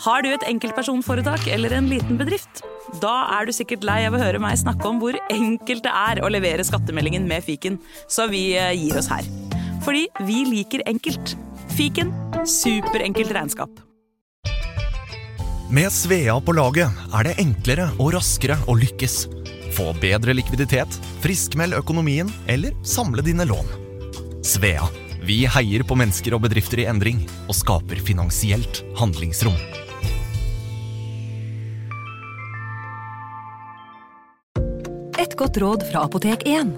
Har du et enkeltpersonforetak eller en liten bedrift? Da er du sikkert lei av å høre meg snakke om hvor enkelt det er å levere skattemeldingen med fiken, så vi eh, gir oss her. Fordi vi liker enkelt. Fiken superenkelt regnskap. Med Svea på laget er det enklere og raskere å lykkes. Få bedre likviditet, friskmeld økonomien eller samle dine lån. Svea vi heier på mennesker og bedrifter i endring og skaper finansielt handlingsrom. Godt råd fra Apotek 1.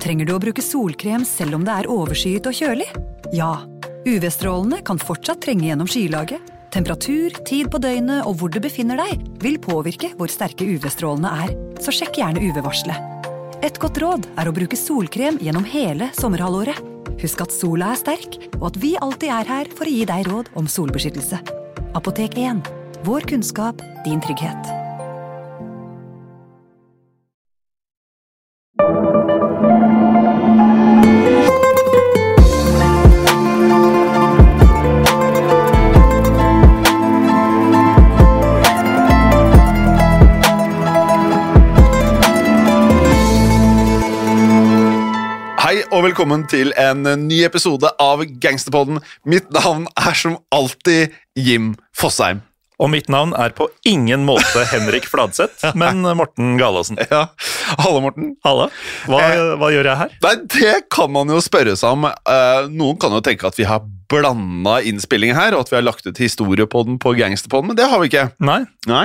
Trenger du å bruke solkrem selv om det er overskyet og kjølig? Ja. UV-strålene kan fortsatt trenge gjennom skylaget. Temperatur, tid på døgnet og hvor du befinner deg, vil påvirke hvor sterke UV-strålene er, så sjekk gjerne UV-varselet. Et godt råd er å bruke solkrem gjennom hele sommerhalvåret. Husk at sola er sterk, og at vi alltid er her for å gi deg råd om solbeskyttelse. Apotek 1. Vår kunnskap, din trygghet. Velkommen til en ny episode av Gangsterpodden. Mitt navn er som alltid Jim Fosheim. Og mitt navn er på ingen måte Henrik Fladseth, men Morten Galaasen. Ja, Hallo, Morten. Halla. Hva, hva gjør jeg her? Nei, Det kan man jo spørre seg om. Eh, noen kan jo tenke at vi har blanda innspilling her, og at vi har lagt ut historie på den på Gangsterpodden, men det har vi ikke. Nei, Nei.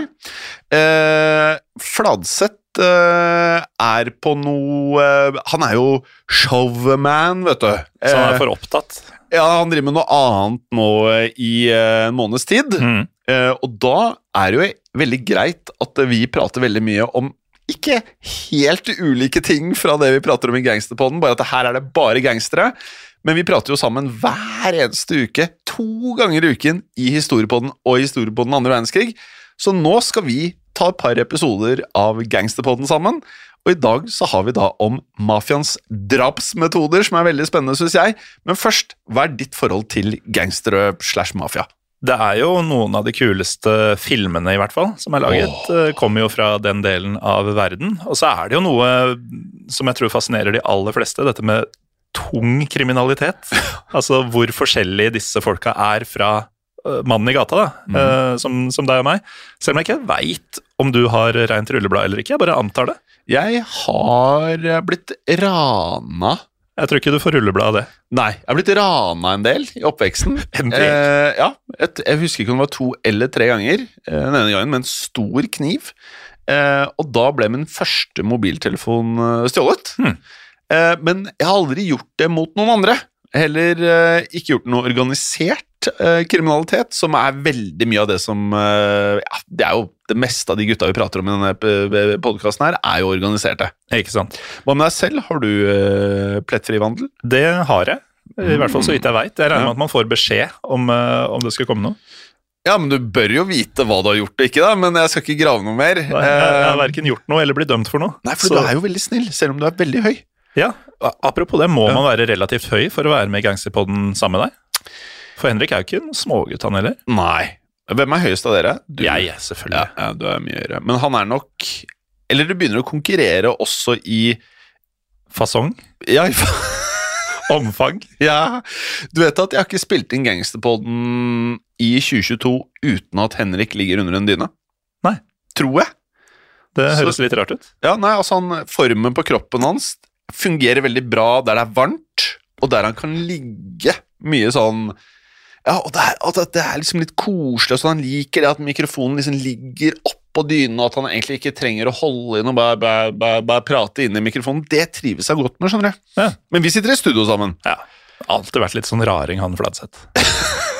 Eh, Fladseth eh, er på noe eh, Han er jo showman, vet du. så han Eh, er for opptatt. Ja, Han driver med noe annet nå eh, i eh, en måneds tid. Mm. Eh, og da er det jo veldig greit at vi prater veldig mye om ikke helt ulike ting fra det vi prater om i Gangsterpodden, bare at her er det bare gangstere. Men vi prater jo sammen hver eneste uke, to ganger i uken, i Historiepodden og Historiepodden andre verdenskrig. Så nå skal vi ta et par episoder av Gangsterpodden sammen. Og i dag så har vi da om mafiaens drapsmetoder, som er veldig spennende, syns jeg. Men først, hva er ditt forhold til gangstere slash mafia? Det er jo noen av de kuleste filmene, i hvert fall, som er laget. Oh. Kommer jo fra den delen av verden. Og så er det jo noe som jeg tror fascinerer de aller fleste, dette med tung kriminalitet. Altså hvor forskjellige disse folka er fra eh, mannen i gata, da, mm. som, som deg og meg. Selv om jeg ikke veit om du har rent rulleblad eller ikke, jeg bare antar det. Jeg har blitt rana Jeg tror ikke du får rulleblad av det. Nei, jeg har blitt rana en del i oppveksten. En del? Eh, ja, et, Jeg husker ikke om det var to eller tre ganger. Eh, den ene gangen med en stor kniv. Eh, og da ble min første mobiltelefon eh, stjålet. Hmm. Eh, men jeg har aldri gjort det mot noen andre. Heller eh, ikke gjort noe organisert eh, kriminalitet, som er veldig mye av det som eh, ja, Det er jo det meste av de gutta vi prater om i denne podkasten her, er jo organiserte. Ikke sant? Hva med deg selv? Har du eh, plettfri vandel? Det har jeg. I hvert fall så vidt jeg veit. Jeg regner med at man får beskjed om, eh, om det skal komme noe. Ja, men du bør jo vite hva du har gjort og ikke, da. Men jeg skal ikke grave noe mer. Jeg, jeg har Eh, verken gjort noe eller blitt dømt for noe. Nei, for Så- du er jo veldig snill, selv om du er veldig høy. Ja, Apropos det, må Ja. man være relativt høy for å være med i Gangsterpodden sammen med deg? For Henrik er jo ikke en smågutt, han heller. Nei. Hvem er høyest av dere? Du. Jeg, selvfølgelig. ja, du er mye høyere. Men han er nok Eller du begynner å konkurrere også i Fasong. Ja, i Omfang. ja. Du vet at jeg har ikke spilt inn Gangsterpodden i 2022 uten at Henrik ligger under en dyne? Nei. Tror jeg. Det Så- høres litt rart ut. Ja, nei, altså han, Formen på kroppen hans fungerer veldig bra der det er varmt, og der han kan ligge mye sånn Ja, og det er, at det er liksom litt koselig, sånn han liker det at mikrofonen liksom ligger oppå dynen, og at han egentlig ikke trenger å holde inn og bare, bare, bare, bare prate inn i mikrofonen. Det trives han godt med, skjønner du. Ja. Men vi sitter i studio sammen. Ja. Alltid vært litt sånn raring, han Fladseth.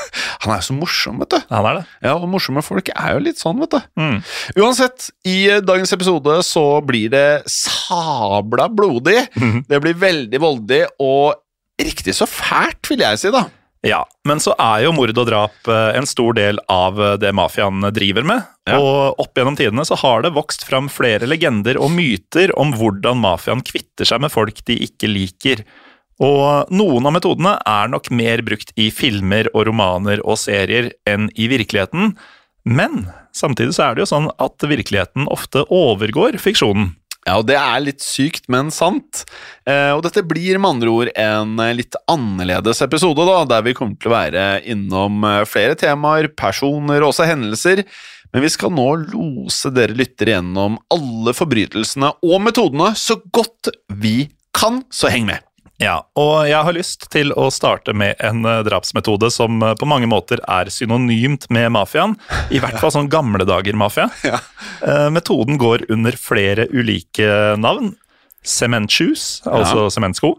Han er jo så morsom, vet du. Han er det. Ja, og morsomme folk er jo litt sånn, vet du. Mm. Uansett, i eh, dagens episode så blir det sabla blodig. Mhm. Det blir veldig voldig og riktig så fælt, vil jeg si, da. Ja, men så er jo mord og drap eh, en stor del av eh, det mafiaen driver med. Ja. Og opp gjennom tidene så har det vokst fram flere legender og myter om hvordan mafiaen kvitter seg med folk de ikke liker. Og noen av metodene er nok mer brukt i filmer og romaner og serier enn i virkeligheten. Men samtidig så er det jo sånn at virkeligheten ofte overgår fiksjonen. Ja, og det er litt sykt, men sant. Eh, og dette blir med andre ord en eh, litt annerledes episode, da, der vi kommer til å være innom eh, flere temaer, personer og også hendelser. Men vi skal nå lose dere lyttere gjennom alle forbrytelsene og metodene så godt vi kan, så heng med. Ja, og jeg har lyst til å starte med en eh, drapsmetode som eh, på mange måter er synonymt med mafiaen. I hvert fall sånn gamle dager-mafia. Ja. Eh, Metoden går under flere ulike navn. Sementshoes, altså sementsko.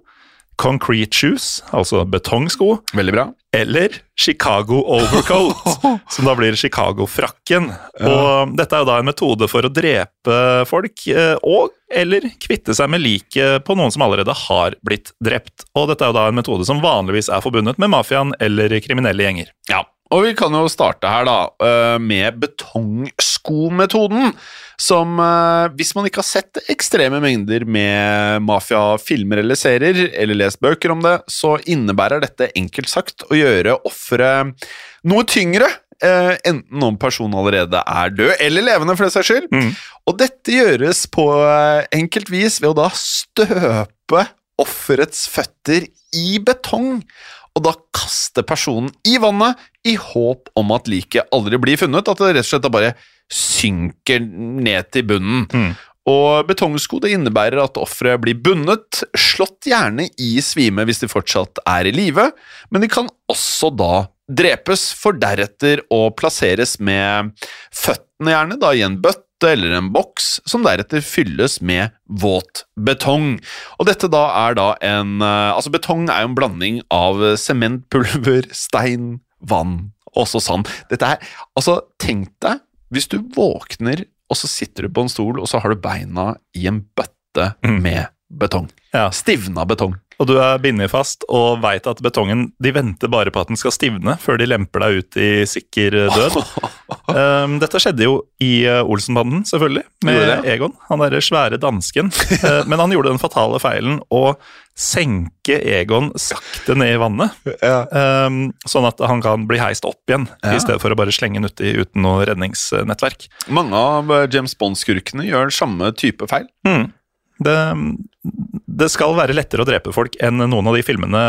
Concrete shoes, altså betongsko. Veldig bra. Eller Chicago overcoat, som da blir Chicago-frakken. Og dette er jo da en metode for å drepe folk, eh, og eller kvitte seg med liket på noen som allerede har blitt drept. Og dette er jo da en metode som vanligvis er forbundet med mafiaen eller kriminelle gjenger. Ja, og vi kan jo starte her da øh, med betongsko-metoden, som øh, hvis man ikke har sett ekstreme mengder med mafiafilmer eller serier, eller lest bøker om det, så innebærer dette enkelt sagt å gjøre offeret noe tyngre, øh, enten om personen allerede er død eller levende, for det saks skyld. Mm. Og dette gjøres på enkelt vis ved å da støpe offerets føtter i betong og da kaste personen i vannet i håp om at liket aldri blir funnet, at det rett og slett da bare synker ned til bunnen. Mm. Og betongsko det innebærer at offeret blir bundet, slått gjerne i svime hvis de fortsatt er i live, men de kan også da drepes, for deretter å plasseres med føttene gjerne da i en bøtte eller en boks, som deretter fylles med våt betong. Og dette da er da en eh, Altså, betong er jo en blanding av sementpulver, stein, vann, også sand. Dette er Altså, tenk deg hvis du våkner, og så sitter du på en stol, og så har du beina i en bøtte Mm. med betong. Ja. Stivna betong. Og du er bindet fast og veit at betongen De venter bare på at den skal stivne før de lemper deg ut i sikker død. Um, dette skjedde jo i uh, Olsenbanden, selvfølgelig, med det, ja. Egon. Han derre svære dansken. Uh, men han gjorde den fatale feilen å senke Egon sakte ned i vannet. Um, sånn at han kan bli heist opp igjen, Ja. i stedet for å bare slenge den uti uten noe redningsnettverk. Mange av eh, James Bond-skurkene gjør samme type feil. Mm. Det, det skal være lettere å drepe folk enn noen av de filmene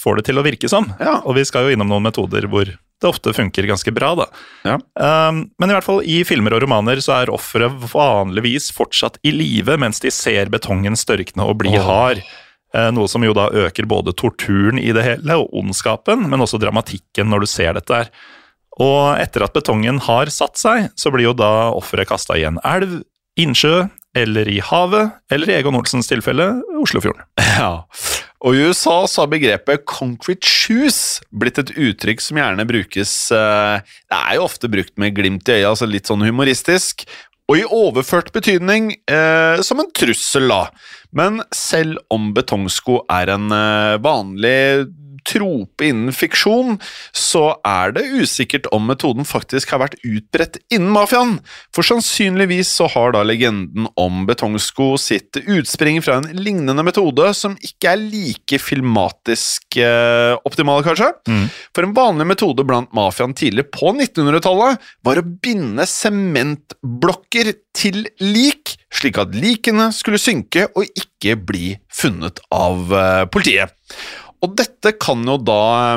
får det til å virke som. Ja. Og vi skal jo innom noen metoder hvor det ofte funker ganske bra, da. Ja. Um, men i hvert fall i filmer og romaner så er offeret vanligvis fortsatt i live mens de ser betongen størkne og bli oh. hard. Eh, Noe som jo da øker både torturen i det hele og ondskapen, men også dramatikken når du ser dette her. Og etter at betongen har satt seg, så blir jo da offeret kasta i en elv, innsjø eller i havet, eller i Egon Olsens tilfelle Oslofjorden. Ja. Og i USA så har begrepet 'concrete shoes' blitt et uttrykk som gjerne brukes eh, Det er jo ofte brukt med glimt i øyet, altså litt sånn humoristisk. Og i overført betydning eh, som en trussel, da. Men selv om betongsko er en eh, vanlig trope innen fiksjon, så er det usikkert om metoden faktisk har vært utbredt innen mafiaen. For sannsynligvis så har da legenden om betongsko sitt utspring fra en lignende metode som ikke er like filmatisk eh, optimal, kanskje. Mm. For en vanlig metode blant mafiaen tidlig på 1900-tallet var å binde sementblokker til lik, slik at likene skulle synke og ikke bli funnet av eh, politiet. Og dette kan jo da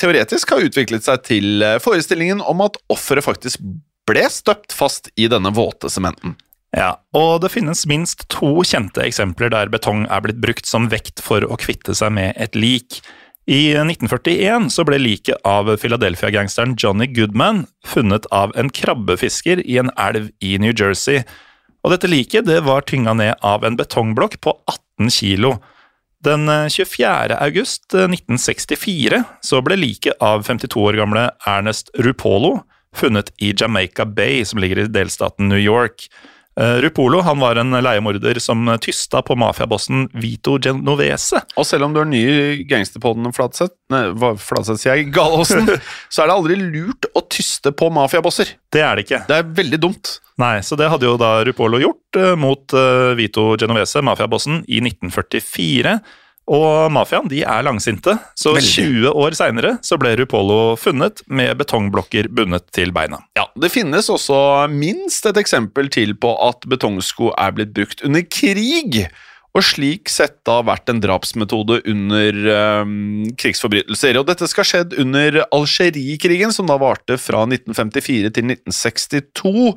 teoretisk ha utviklet seg til eh, forestillingen om at offeret faktisk ble støpt fast i denne våte sementen. Ja, og det finnes minst to kjente eksempler der betong er blitt brukt som vekt for å kvitte seg med et lik. I 1941 så ble liket av Philadelphia-gangsteren Johnny Goodman funnet av en krabbefisker i en elv i New Jersey. Og dette liket det var tynga ned av en betongblokk på 18 kilo. Den eh, 24. august eh, 1964 så ble liket av 52 år gamle Ernest Rupolo funnet i Jamaica Bay, som ligger i delstaten New York. Eh, Rupolo han var en leiemorder som tysta på mafiabossen Vito Genovese. Og selv om du er ny i gangsterpodden Fladseth, Fladseth sier jeg, Galåsen, så er det aldri lurt å tyste på mafiabosser. Det er det ikke. Det er veldig dumt. Nei, så det hadde jo da Rupolo gjort eh, mot eh, Vito Genovese, mafiabossen, i 1944. Og mafiaen de er langsinte, så Veldig. 20 år seinere så ble Rupolo funnet med betongblokker bundet til beina. Ja, Det finnes også minst et eksempel til på at betongsko er blitt brukt under krig, og slik sett da vært en drapsmetode under um, krigsforbrytelser. Og dette skal ha skjedd under Algerikrigen, som da varte fra 1954 til 1962.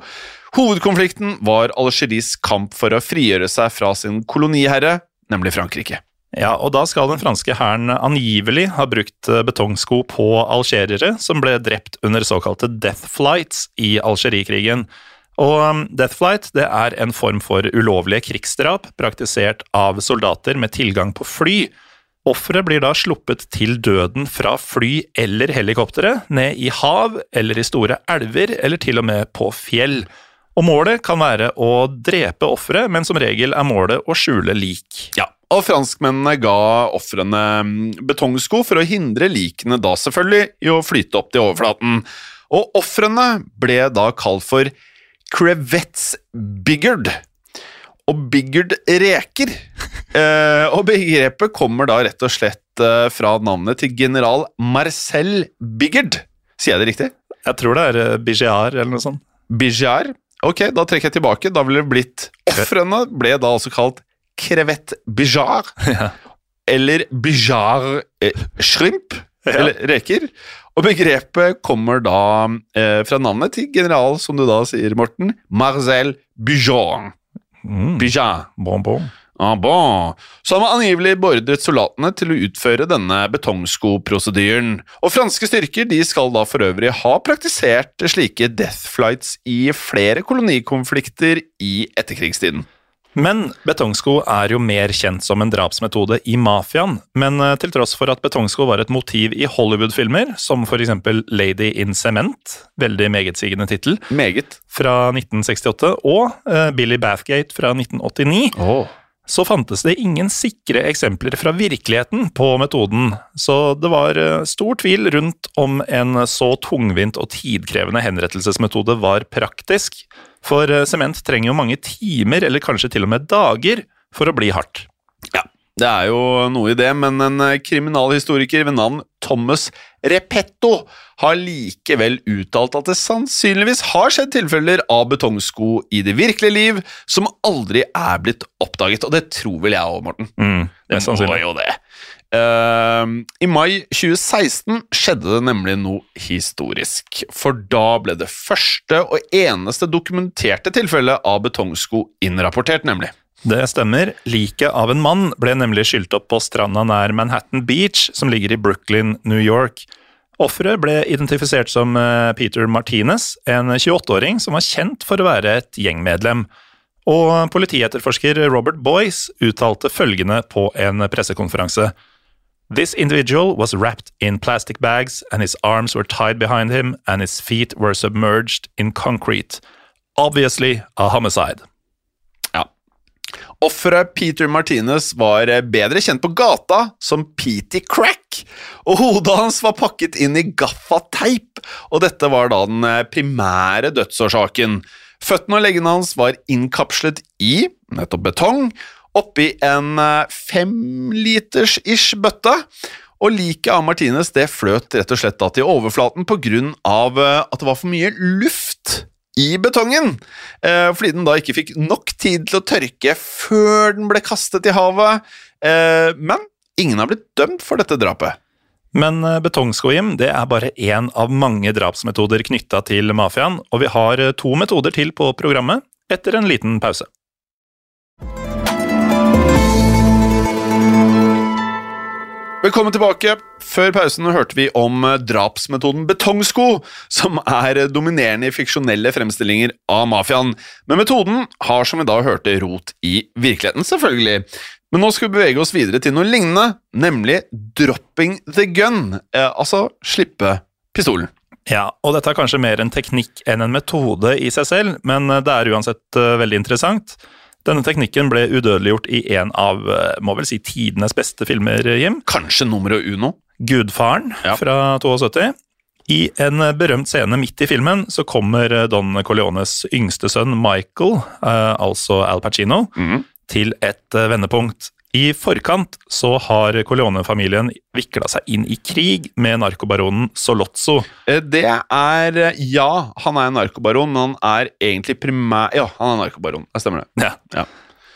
Hovedkonflikten var Algeris kamp for å frigjøre seg fra sin koloniherre, nemlig Frankrike. Ja, og da skal den franske hæren angivelig ha brukt eh, betongsko på algerere som ble drept under såkalte death flights i Algerikrigen. Og um, death flight det er en form for ulovlige krigsdrap praktisert av soldater med tilgang på fly. Offeret blir da sluppet til døden fra fly eller helikoptre, ned i hav eller i store elver, eller til og med på fjell. Og målet kan være å drepe offeret, men som regel er målet å skjule lik. Ja, og franskmennene ga ofrene mm, betongsko for å hindre likene da selvfølgelig i å flyte opp til overflaten. Og ofrene ble da kalt for crevettes biggard. Og biggard reker. Eh, og begrepet kommer da rett og slett eh, fra navnet til general Marcel Biggard. Sier jeg det riktig? Jeg tror det er eh, Bigear eller noe sånt. Bigiar? Ok, da trekker jeg tilbake. Da ville det blitt Ofrene ble da altså kalt crevette bijar. Ja. Eller bijar eh, shrimp. Eller reker. Og begrepet kommer da eh, fra navnet til general, som du da sier, Morten, Marcel Bijon. Mm. Bijan. Bon, bon. Ah, bon. Så har var angivelig beordret soldatene til å utføre denne betongskoprosedyren. Og franske styrker de skal da for øvrig ha praktisert slike death flights i flere kolonikonflikter i etterkrigstiden. Men betongsko er jo mer kjent som en drapsmetode i mafiaen. Men eh, til tross for at betongsko var et motiv i Hollywood-filmer, som f.eks. Lady in Cement, veldig megetsigende tittel, Meget. fra 1968, og uh, Billy Bathgate fra 1989, så fantes det ingen sikre eksempler fra virkeligheten på metoden, så det var eh, stor tvil rundt om en så tungvint og tidkrevende henrettelsesmetode var praktisk, for eh, sement trenger jo mange timer, eller kanskje til og med dager, for å bli hardt. Ja, det er jo noe i det, men en eh, kriminalhistoriker ved navn Thomas Repetto har likevel uttalt at det sannsynligvis har skjedd tilfeller av betongsko i det virkelige liv som aldri er blitt oppdaget, og det tror vel jeg òg, Morten. Mm, det er må jo det. Ehm, I mai 2016 skjedde det nemlig noe historisk, for da ble det første og eneste dokumenterte tilfellet av betongsko innrapportert, nemlig. Det stemmer. Liket av en mann ble nemlig skylt opp på stranda nær Manhattan Beach, som ligger i Brooklyn, New York. Offeret ble identifisert som eh, Peter Martinez, en 28-åring som var kjent for å være et gjengmedlem. Og politietterforsker Robert Boyce uttalte følgende på en pressekonferanse. This individual was wrapped in plastic bags, and his arms were tied behind him, and his feet were submerged in concrete. Obviously a homicide. Ja. Offeret Peter Martinez var eh, bedre kjent på gata som Petey Crack, og hodet hans var pakket inn i gaffateip, og dette var da den eh, primære dødsårsaken. Føttene og leggene hans var innkapslet i nettopp betong, oppi en eh, femliters-ish bøtte, og liket av Martinez det fløt rett og slett da til overflaten av eh, at det var for mye luft i betongen, eh, fordi den da ikke fikk nok tid til å tørke før den ble kastet i havet. Men ingen har blitt dømt for dette drapet. Men betongskoim det er bare én av mange drapsmetoder knytta til mafiaen, og vi har to metoder til på programmet etter en liten pause. Velkommen tilbake. Før pausen hørte vi om eh, drapsmetoden betongsko, som er dominerende i fiksjonelle fremstillinger av mafiaen. Men metoden har, som vi da hørte, rot i virkeligheten, selvfølgelig. Men nå skal vi bevege oss videre til noe lignende, nemlig dropping the gun, eh, altså slippe pistolen. Ja, og dette er kanskje mer en teknikk enn en metode i seg selv, men eh, det er uansett veldig interessant. Denne teknikken ble udødeliggjort i en av eh, må vel si, tidenes beste filmer, Jim. Kanskje nummeret uno? Gudfaren Ja. fra 72. I en eh, berømt scene midt i filmen så kommer eh, Don Corleones yngste sønn Michael, eh, altså Al Pacino, mm. til et eh, vendepunkt. I forkant så har Corleone-familien vikla seg inn i krig med narkobaronen Solozzo. Eh, Det er eh, Ja, han er en narkobaron, men han er egentlig primær... Ja, han er narkobaron. Det stemmer det. Ja. Ja.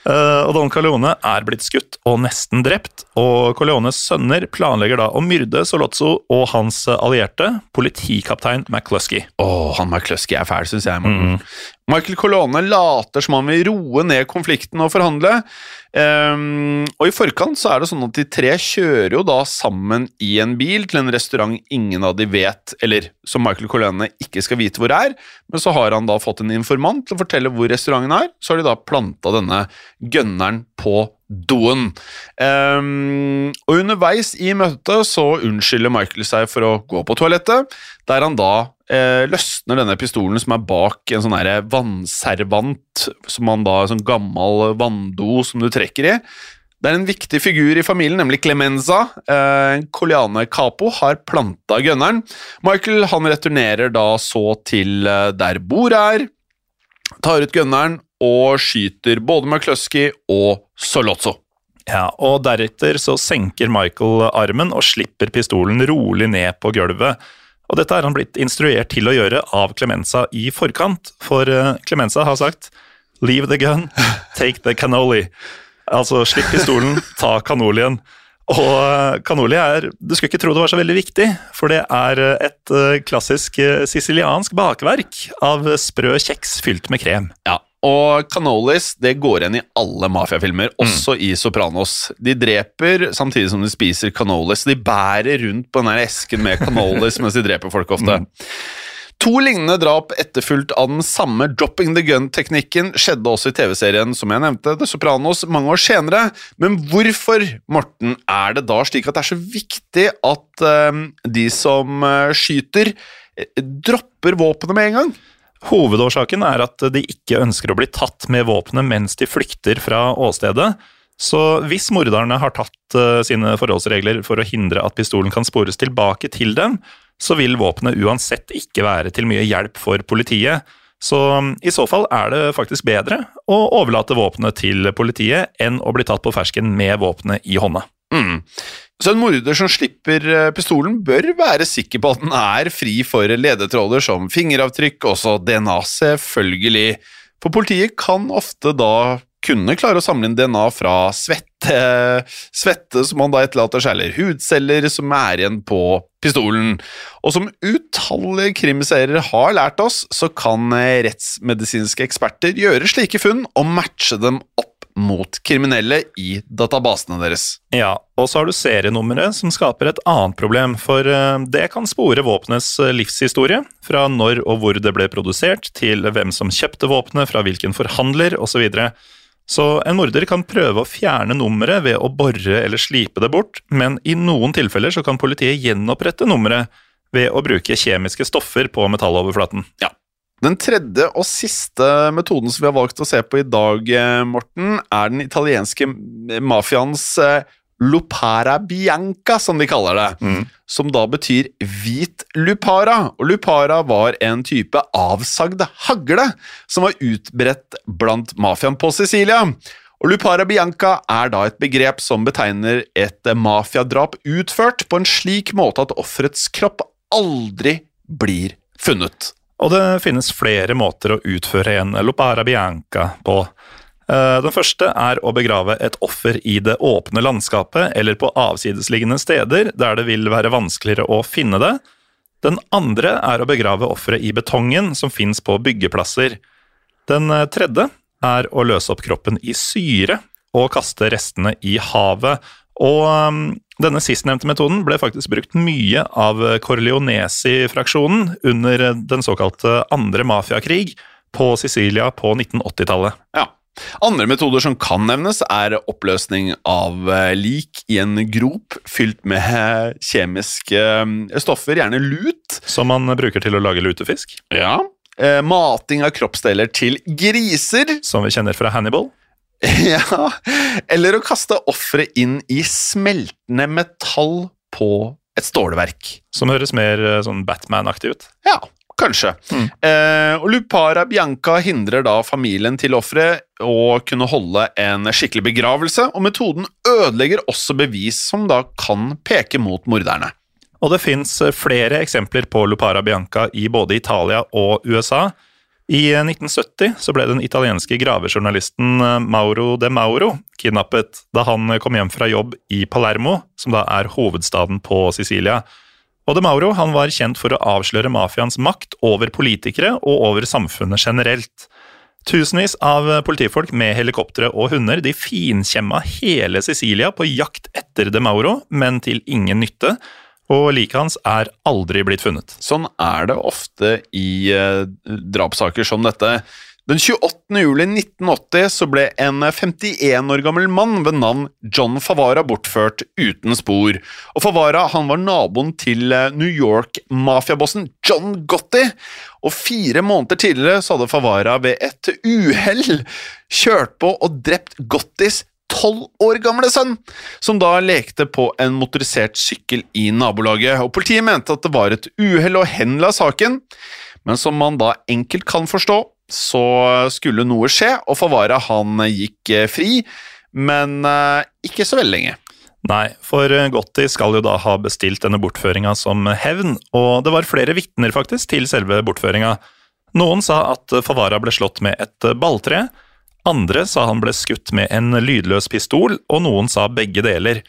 Eh, og Don Corleone er blitt skutt og nesten drept, og Corleones sønner planlegger da å myrde Solozzo og hans allierte, politikaptein McCluskey. Åh, han McCluskey er fæl, syns jeg. Morten. Michael Colone later som han vil roe ned konflikten og forhandle. Um, og i forkant så er det sånn at de tre kjører jo da sammen i en bil til en restaurant ingen av de vet, eller som Michael Colone ikke skal vite hvor er, men så har han da fått en informant til å fortelle hvor restauranten er, så har de da planta denne gønneren på doen. Um, og underveis i møtet så unnskylder Michael seg for å gå på toalettet, der han da eh, løsner denne pistolen som er bak en sånn vannservant, som man da, en sånn gammel vanndo som du trekker i. Det er en viktig figur i familien, nemlig Clemenza. Eh, Coliane Capo har planta gønneren. Michael han returnerer da så til eh, der bordet er, tar ut gønneren og skyter både McCluskey og Solozzo. Ja, og Deretter så senker Michael armen og slipper pistolen rolig ned på gulvet. Og Dette er han blitt instruert til å gjøre av Clemenza i forkant, for eh, Clemenza har sagt 'leave the gun, take the cannoli'. Altså slipp pistolen, ta cannolien. Og eh, cannoli er Du skulle ikke tro det var så veldig viktig, for det er eh, et eh, klassisk eh, siciliansk bakverk av sprø kjeks fylt med krem. Ja, og cannolis det går igjen i alle mafiafilmer, også i Sopranos. De dreper samtidig som de spiser cannolis. De bærer rundt på denne esken med cannolis mens de dreper folk ofte. To lignende drap etterfulgt av den samme dropping the gun-teknikken skjedde også i TV-serien som jeg nevnte, The Sopranos, mange år senere. Men hvorfor, Morten, er det da slik at det er så viktig at uh, de som uh, skyter, eh, dropper våpenet med en gang? Hovedårsaken er at de ikke ønsker å bli tatt med våpenet mens de flykter fra åstedet. Så hvis morderne har tatt eh, sine forholdsregler for å hindre at pistolen kan spores tilbake til dem, så vil våpenet uansett ikke være til mye hjelp for politiet. Så mm, i så fall er det faktisk bedre å overlate våpenet til politiet enn å bli tatt på fersken med våpenet i hånda. Mm. Så en morder som slipper eh, pistolen, bør være sikker på at den er fri for ledetråder som fingeravtrykk, også DNA, selvfølgelig. For politiet kan ofte da kunne klare å samle inn DNA fra svette, svette som man da etterlater seg, eller hudceller som er igjen på pistolen. Og som utallige krimserier har lært oss, så kan rettsmedisinske eksperter gjøre slike funn og matche dem opp mot kriminelle i databasene deres. Ja, og så har du serienummeret som skaper et annet problem, for eh, det kan spore våpenets eh, livshistorie, fra når og hvor det ble produsert, til hvem som kjøpte våpenet, fra hvilken forhandler osv. Så, så en morder kan prøve å fjerne nummeret ved å bore eller slipe det bort, men i noen tilfeller så kan politiet gjenopprette nummeret ved å bruke kjemiske stoffer på metalloverflaten. Ja. Den tredje og siste metoden som vi har valgt å se på i dag, eh, Morten, er den italienske mafiaens eh, lupara bianca, som de kaller det. Som da betyr hvit lupara. Og lupara var en type avsagd hagle som var utbredt blant mafiaen på Sicilia. Og Lupara bianca er da et begrep som betegner et mafiadrap utført på en slik måte at offerets kropp aldri blir funnet. Og det finnes flere måter å utføre en lopara bianca på. Eh, Den første er å begrave et offer i det åpne landskapet eller på avsidesliggende steder der det vil være vanskeligere å finne det. Den andre er å begrave offeret i betongen som fins på byggeplasser. Den eh, tredje er å løse opp kroppen i syre og kaste restene i havet. Og um, denne sistnevnte metoden ble faktisk brukt mye av Corleonesi-fraksjonen under den såkalte andre mafiakrig på Sicilia på 1980-tallet. Ja. Andre metoder som kan nevnes, er oppløsning av eh, lik i en grop fylt med eh, kjemiske eh, stoffer, gjerne lut. Som man bruker til å lage lutefisk, Ja. Mating av kroppsdeler til griser. som vi kjenner fra Hannibal. Ja. Eller å kaste offeret inn i smeltende metall på et stålverk. Som høres mer eh, sånn Batman-aktig ut. Ja, Kanskje. Eh, og Lupara Bianca hindrer da familien til offeret å kunne holde en skikkelig begravelse, og metoden ødelegger også bevis som da kan peke mot morderne. Og det fins flere eksempler på Lupara Bianca i både Italia og USA. I 1970 så ble den italienske gravejournalisten Mauro de Mauro kidnappet da han kom hjem fra jobb i Palermo, som da er hovedstaden på Sicilia. Og de Mauro han var kjent for å avsløre mafiaens makt over politikere og over samfunnet generelt. Tusenvis av politifolk med helikoptre og hunder de finkjemma hele Sicilia på jakt etter de Mauro, men til ingen nytte og liket hans er aldri blitt funnet. Sånn er det ofte i eh, drapssaker som dette. Den 28. juli 1980 så ble en 51 år gammel mann ved navn John Favara bortført uten spor. Og Favara han var naboen til eh, New York-mafiabossen John Gotti. Og fire måneder tidligere så hadde Favara ved et uhell kjørt på og drept Gottis tolv år gamle sønn, som da lekte på en motorisert sykkel i nabolaget. Og Politiet mente at det var et uhell og henla saken, men som man da enkelt kan forstå, så skulle noe skje, og Favara han gikk eh, fri, men eh, ikke så veldig lenge. Nei, for Gotti skal jo da ha bestilt denne bortføringa som hevn, og det var flere vitner faktisk til selve bortføringa. Noen sa at Favara ble slått med et balltre, andre sa han ble skutt med en lydløs pistol, og noen sa begge deler.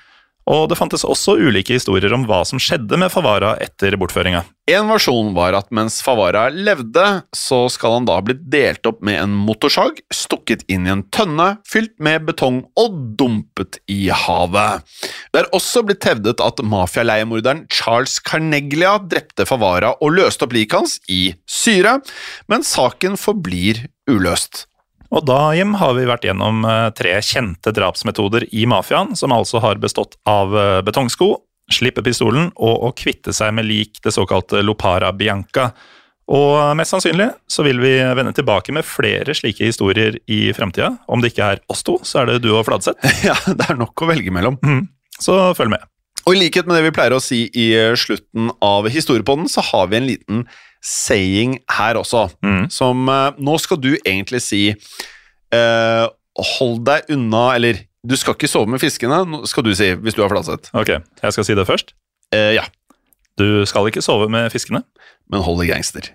Og det fantes også ulike historier om hva som skjedde med Favara etter bortføringa. En versjon var at mens Favara levde, så skal han da ha blitt delt opp med en motorsag, stukket inn i en tønne, fylt med betong og dumpet i havet. Det er også blitt hevdet at mafialeiemorderen Charles Carneglia drepte Favara og løste opp liket hans i syre, men saken forblir uløst. Og da, Jim, har vi vært gjennom eh, tre kjente drapsmetoder i mafiaen, som altså har bestått av eh, betongsko, slippe pistolen og å kvitte seg med lik det såkalte Lopara Bianca. Og mest sannsynlig så vil vi vende tilbake med flere slike historier i fremtida. Om det ikke er oss to, så er det du og Fladseth. Ja, det er nok å velge mellom. Mm. Så følg med. Og i likhet med det vi pleier å si i slutten av historiepodden, så har vi en liten saying her også, mm. som eh, Nå skal du egentlig si eh, Hold deg unna, eller du skal ikke sove med fiskene, skal du si, hvis du har Fladseth. Ok, jeg skal si det først. Eh, ja, Du skal ikke sove med fiskene. men hold deg gangster.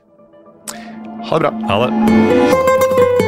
Ha det bra. Ha det.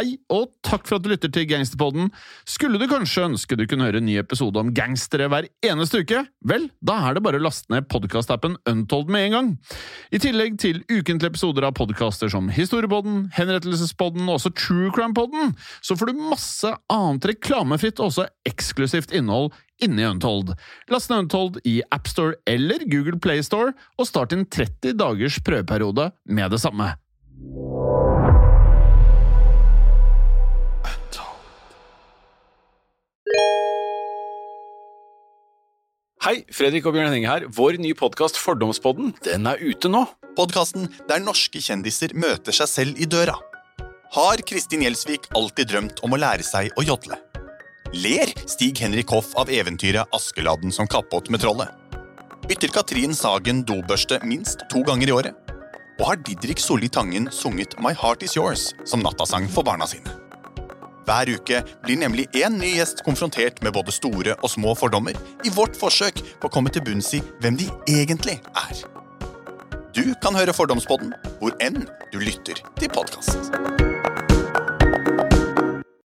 Hei, og takk for at du lytter til Gangsterpodden. Skulle du kanskje ønske du kunne høre en ny episode om gangstere hver eneste uke? Vel, da er det bare å laste ned podkastappen Untold med en gang. I tillegg til ukentlige episoder av podkaster som Historiepodden, Henrettelsespodden og også True Crime-podden, så får du masse annet reklamefritt og også eksklusivt innhold inni Untold. Last ned Untold i AppStore eller Google Playstore, og start en 30 dagers prøveperiode med det samme. Hei, Fredrik og Bjørn Henning her. Vår nye podkast Fordomspodden den er ute nå. Podkasten der norske kjendiser møter seg selv i døra. Har Kristin Gjelsvik alltid drømt om å lære seg å jodle? Ler Stig Henrik Hoff av eventyret Askeladden som kappåt med trollet? Bytter Katrin Sagen dobørste minst to ganger i året? Og har Didrik Solli Tangen sunget My Heart Is Yours som nattasang for barna sine? Hver uke blir nemlig én ny gjest konfrontert med både store og små fordommer i vårt forsøk på å komme til bunns i hvem de egentlig er. Du kan høre Fordomspodden hvor enn du lytter til podkast.